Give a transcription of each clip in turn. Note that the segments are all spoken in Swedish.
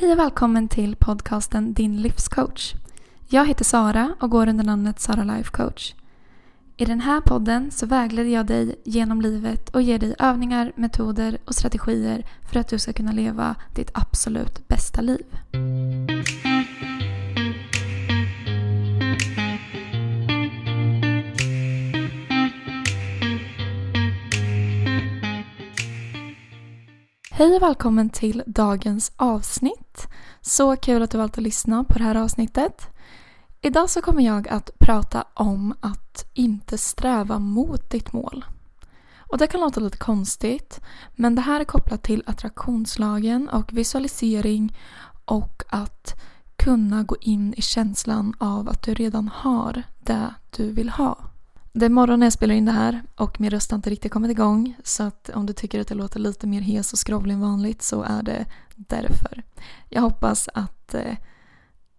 Hej och välkommen till podcasten Din livscoach. Jag heter Sara och går under namnet Sara Life Coach. I den här podden så vägleder jag dig genom livet och ger dig övningar, metoder och strategier för att du ska kunna leva ditt absolut bästa liv. Hej och välkommen till dagens avsnitt. Så kul att du valt att lyssna på det här avsnittet. Idag så kommer jag att prata om att inte sträva mot ditt mål. Och Det kan låta lite konstigt men det här är kopplat till attraktionslagen och visualisering och att kunna gå in i känslan av att du redan har det du vill ha. Det är morgon när jag spelar in det här och min röst har inte riktigt kommit igång så att om du tycker att det låter lite mer hes och skrovlig än vanligt så är det därför. Jag hoppas att eh,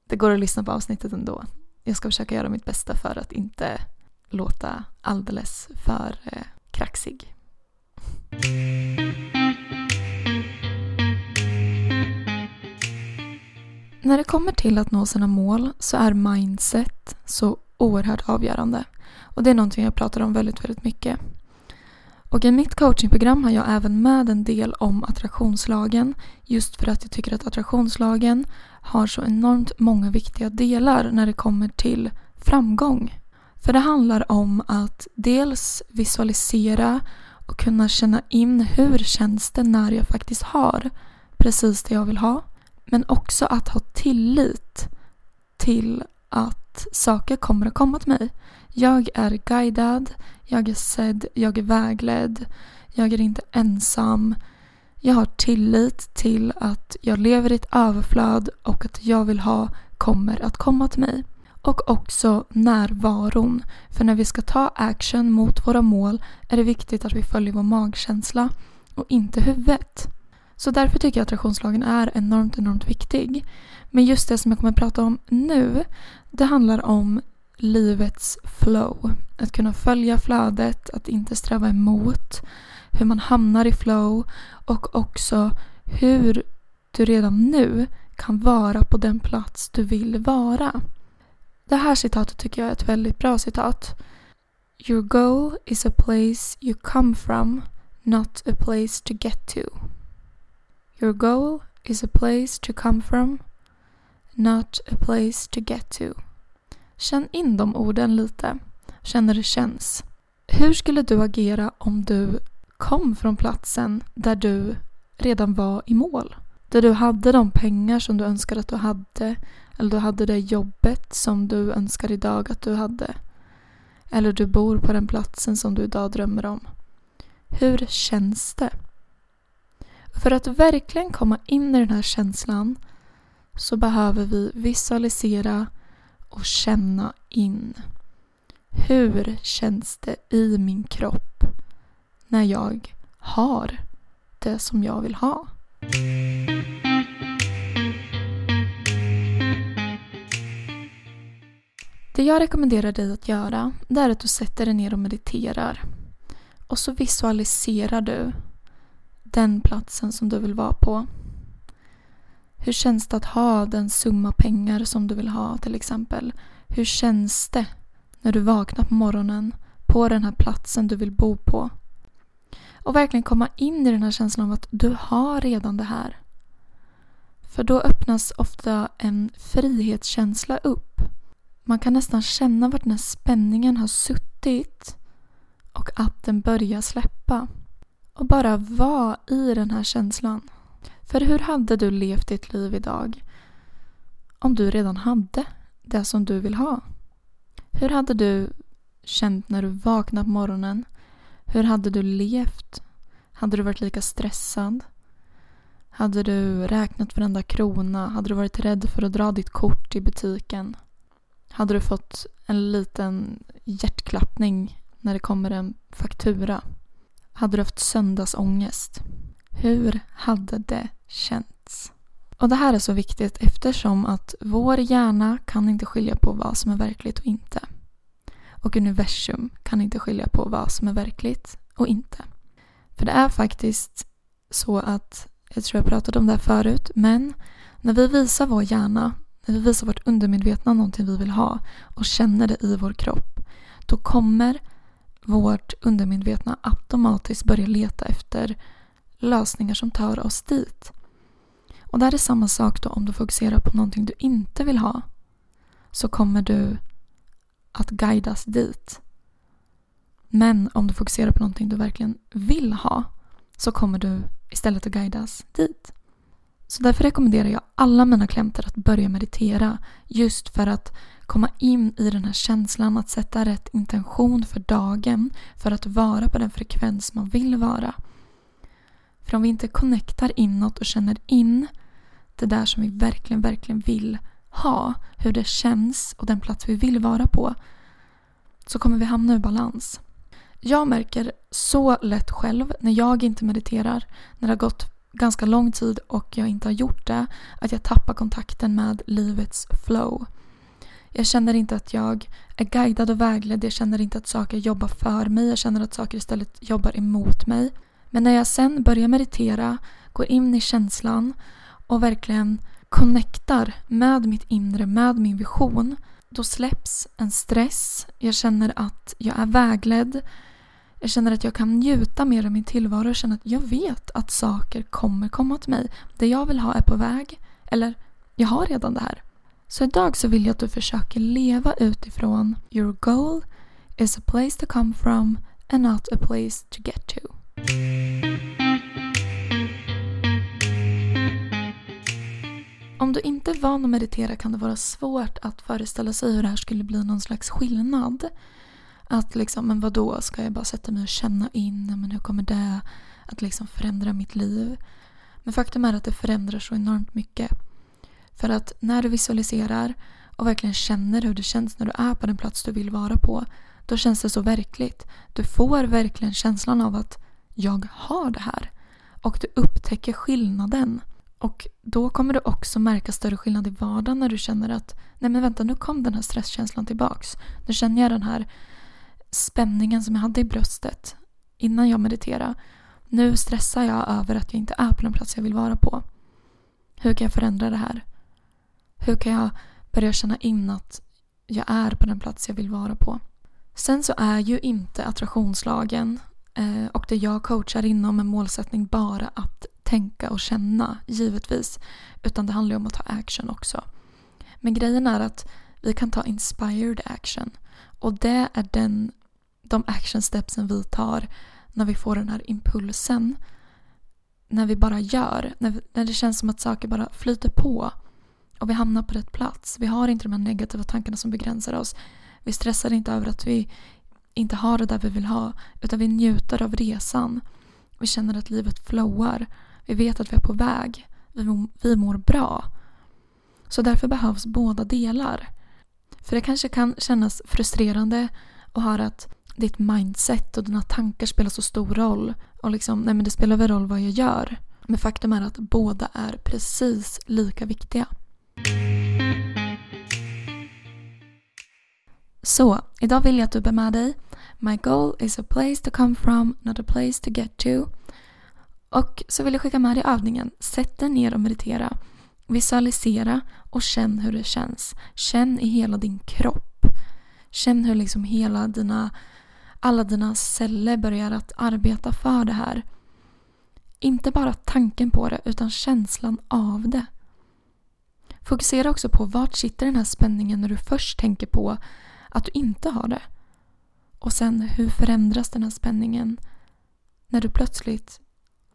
det går att lyssna på avsnittet ändå. Jag ska försöka göra mitt bästa för att inte låta alldeles för eh, kraxig. När det kommer till att nå sina mål så är mindset så oerhört avgörande. Och det är någonting jag pratar om väldigt, väldigt mycket. Och i mitt coachingprogram har jag även med en del om attraktionslagen just för att jag tycker att attraktionslagen har så enormt många viktiga delar när det kommer till framgång. För det handlar om att dels visualisera och kunna känna in hur känns det när jag faktiskt har precis det jag vill ha. Men också att ha tillit till att saker kommer att komma till mig. Jag är guidad, jag är sedd, jag är vägledd, jag är inte ensam. Jag har tillit till att jag lever i ett överflöd och att jag vill ha kommer att komma till mig. Och också närvaron. För när vi ska ta action mot våra mål är det viktigt att vi följer vår magkänsla och inte huvudet. Så därför tycker jag att attraktionslagen är enormt, enormt viktig. Men just det som jag kommer att prata om nu, det handlar om livets flow. Att kunna följa flödet, att inte sträva emot. Hur man hamnar i flow och också hur du redan nu kan vara på den plats du vill vara. Det här citatet tycker jag är ett väldigt bra citat. Your goal is a place you come from, not a place to get to. Your goal is a place to come from, not a place to get to. Känn in de orden lite. Känn hur det känns. Hur skulle du agera om du kom från platsen där du redan var i mål? Där du hade de pengar som du önskade att du hade. Eller du hade det jobbet som du önskar idag att du hade. Eller du bor på den platsen som du idag drömmer om. Hur känns det? För att verkligen komma in i den här känslan så behöver vi visualisera och känna in. Hur känns det i min kropp när jag har det som jag vill ha? Det jag rekommenderar dig att göra det är att du sätter dig ner och mediterar. Och så visualiserar du den platsen som du vill vara på. Hur känns det att ha den summa pengar som du vill ha till exempel? Hur känns det när du vaknar på morgonen på den här platsen du vill bo på? Och verkligen komma in i den här känslan av att du har redan det här. För då öppnas ofta en frihetskänsla upp. Man kan nästan känna vart den här spänningen har suttit och att den börjar släppa. Och bara vara i den här känslan. För hur hade du levt ditt liv idag om du redan hade det som du vill ha? Hur hade du känt när du vaknade på morgonen? Hur hade du levt? Hade du varit lika stressad? Hade du räknat varenda krona? Hade du varit rädd för att dra ditt kort i butiken? Hade du fått en liten hjärtklappning när det kommer en faktura? Hade du haft söndagsångest? Hur hade det känts? Och det här är så viktigt eftersom att vår hjärna kan inte skilja på vad som är verkligt och inte. Och universum kan inte skilja på vad som är verkligt och inte. För det är faktiskt så att, jag tror jag pratade om det här förut, men När vi visar vår hjärna, när vi visar vårt undermedvetna någonting vi vill ha och känner det i vår kropp, då kommer vårt undermedvetna automatiskt börjar leta efter lösningar som tar oss dit. Och där är samma sak då om du fokuserar på någonting du inte vill ha. Så kommer du att guidas dit. Men om du fokuserar på någonting du verkligen vill ha så kommer du istället att guidas dit. Så därför rekommenderar jag alla mina klienter att börja meditera just för att komma in i den här känslan att sätta rätt intention för dagen för att vara på den frekvens man vill vara. För om vi inte connectar inåt och känner in det där som vi verkligen, verkligen vill ha, hur det känns och den plats vi vill vara på, så kommer vi hamna ur balans. Jag märker så lätt själv när jag inte mediterar, när det har gått ganska lång tid och jag inte har gjort det, att jag tappar kontakten med livets flow. Jag känner inte att jag är guidad och vägledd, jag känner inte att saker jobbar för mig, jag känner att saker istället jobbar emot mig. Men när jag sen börjar meditera, går in i känslan och verkligen connectar med mitt inre, med min vision, då släpps en stress. Jag känner att jag är vägledd. Jag känner att jag kan njuta mer av min tillvaro och känna att jag vet att saker kommer komma till mig. Det jag vill ha är på väg. Eller, jag har redan det här. Så idag så vill jag att du försöker leva utifrån Your goal is a place to come from and not a place to get to. Om du inte är van att meditera kan det vara svårt att föreställa sig hur det här skulle bli någon slags skillnad. Att liksom, men vadå, ska jag bara sätta mig och känna in, men hur kommer det att liksom förändra mitt liv? Men faktum är att det förändrar så enormt mycket. För att när du visualiserar och verkligen känner hur det känns när du är på den plats du vill vara på, då känns det så verkligt. Du får verkligen känslan av att jag har det här. Och du upptäcker skillnaden. Och då kommer du också märka större skillnad i vardagen när du känner att nej men vänta nu kom den här stresskänslan tillbaks. Nu känner jag den här spänningen som jag hade i bröstet innan jag mediterade. Nu stressar jag över att jag inte är på den plats jag vill vara på. Hur kan jag förändra det här? Hur kan jag börja känna in att jag är på den plats jag vill vara på? Sen så är ju inte attraktionslagen eh, och det jag coachar inom en målsättning bara att tänka och känna, givetvis. Utan det handlar ju om att ta action också. Men grejen är att vi kan ta inspired action. Och det är den, de action stepsen vi tar när vi får den här impulsen. När vi bara gör, när, när det känns som att saker bara flyter på. Och vi hamnar på rätt plats. Vi har inte de här negativa tankarna som begränsar oss. Vi stressar inte över att vi inte har det där vi vill ha. Utan vi njuter av resan. Vi känner att livet flowar. Vi vet att vi är på väg. Vi, vi mår bra. Så därför behövs båda delar. För det kanske kan kännas frustrerande att höra att ditt mindset och dina tankar spelar så stor roll. Och liksom, nej men det spelar väl roll vad jag gör. Men faktum är att båda är precis lika viktiga. Så, idag vill jag att du bär med dig My goal is a place to come from, not a place to get to. Och så vill jag skicka med dig övningen. Sätt dig ner och meditera. Visualisera och känn hur det känns. Känn i hela din kropp. Känn hur liksom hela dina, alla dina celler börjar att arbeta för det här. Inte bara tanken på det utan känslan av det. Fokusera också på vart sitter den här spänningen när du först tänker på att du inte har det. Och sen hur förändras den här spänningen när du plötsligt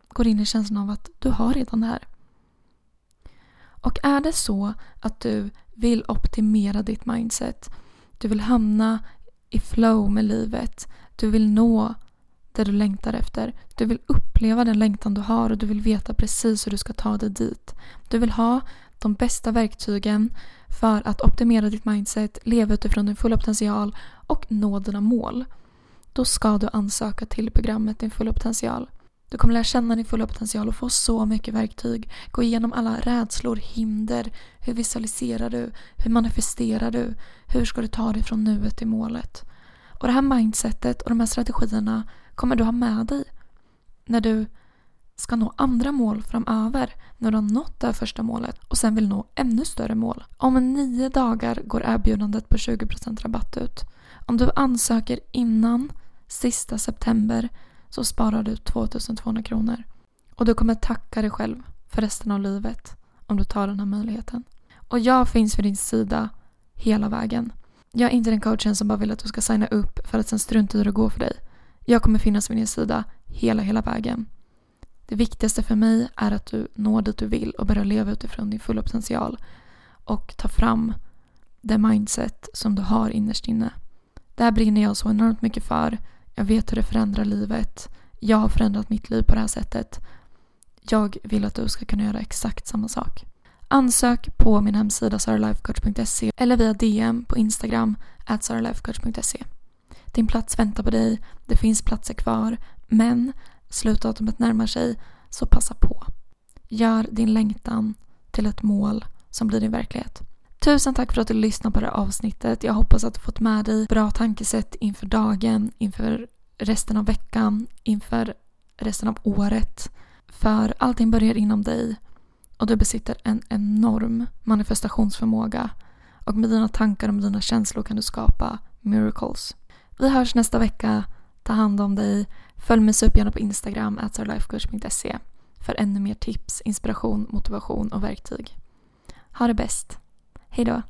går in i känslan av att du har redan det här. Och är det så att du vill optimera ditt mindset, du vill hamna i flow med livet, du vill nå det du längtar efter, du vill uppleva den längtan du har och du vill veta precis hur du ska ta dig dit. Du vill ha de bästa verktygen för att optimera ditt mindset, leva utifrån din fulla potential och nå dina mål. Då ska du ansöka till programmet Din fulla potential. Du kommer lära känna din fulla potential och få så mycket verktyg. Gå igenom alla rädslor, hinder. Hur visualiserar du? Hur manifesterar du? Hur ska du ta dig från nuet till målet? Och det här mindsetet och de här strategierna kommer du ha med dig när du ska nå andra mål framöver när du har nått det här första målet och sen vill nå ännu större mål. Om nio dagar går erbjudandet på 20% rabatt ut. Om du ansöker innan sista september så sparar du 2200 kronor. Och du kommer tacka dig själv för resten av livet om du tar den här möjligheten. Och jag finns vid din sida hela vägen. Jag är inte den coachen som bara vill att du ska signa upp för att sen strunta i hur det går för dig. Jag kommer finnas vid din sida hela, hela vägen. Det viktigaste för mig är att du når dit du vill och börjar leva utifrån din fulla potential och ta fram det mindset som du har innerst inne. Det här brinner jag så enormt mycket för. Jag vet hur det förändrar livet. Jag har förändrat mitt liv på det här sättet. Jag vill att du ska kunna göra exakt samma sak. Ansök på min hemsida saralifecoach.se eller via DM på Instagram at saralifecoach.se. Din plats väntar på dig, det finns platser kvar, men slutdatumet närmar sig, så passa på. Gör din längtan till ett mål som blir din verklighet. Tusen tack för att du lyssnade på det här avsnittet. Jag hoppas att du fått med dig bra tankesätt inför dagen, inför resten av veckan, inför resten av året. För allting börjar inom dig och du besitter en enorm manifestationsförmåga och med dina tankar och med dina känslor kan du skapa miracles. Vi hörs nästa vecka. Ta hand om dig. Följ mig supergärna på Instagram, atsarlifecoach.se för ännu mer tips, inspiration, motivation och verktyg. Ha det bäst. Hejdå!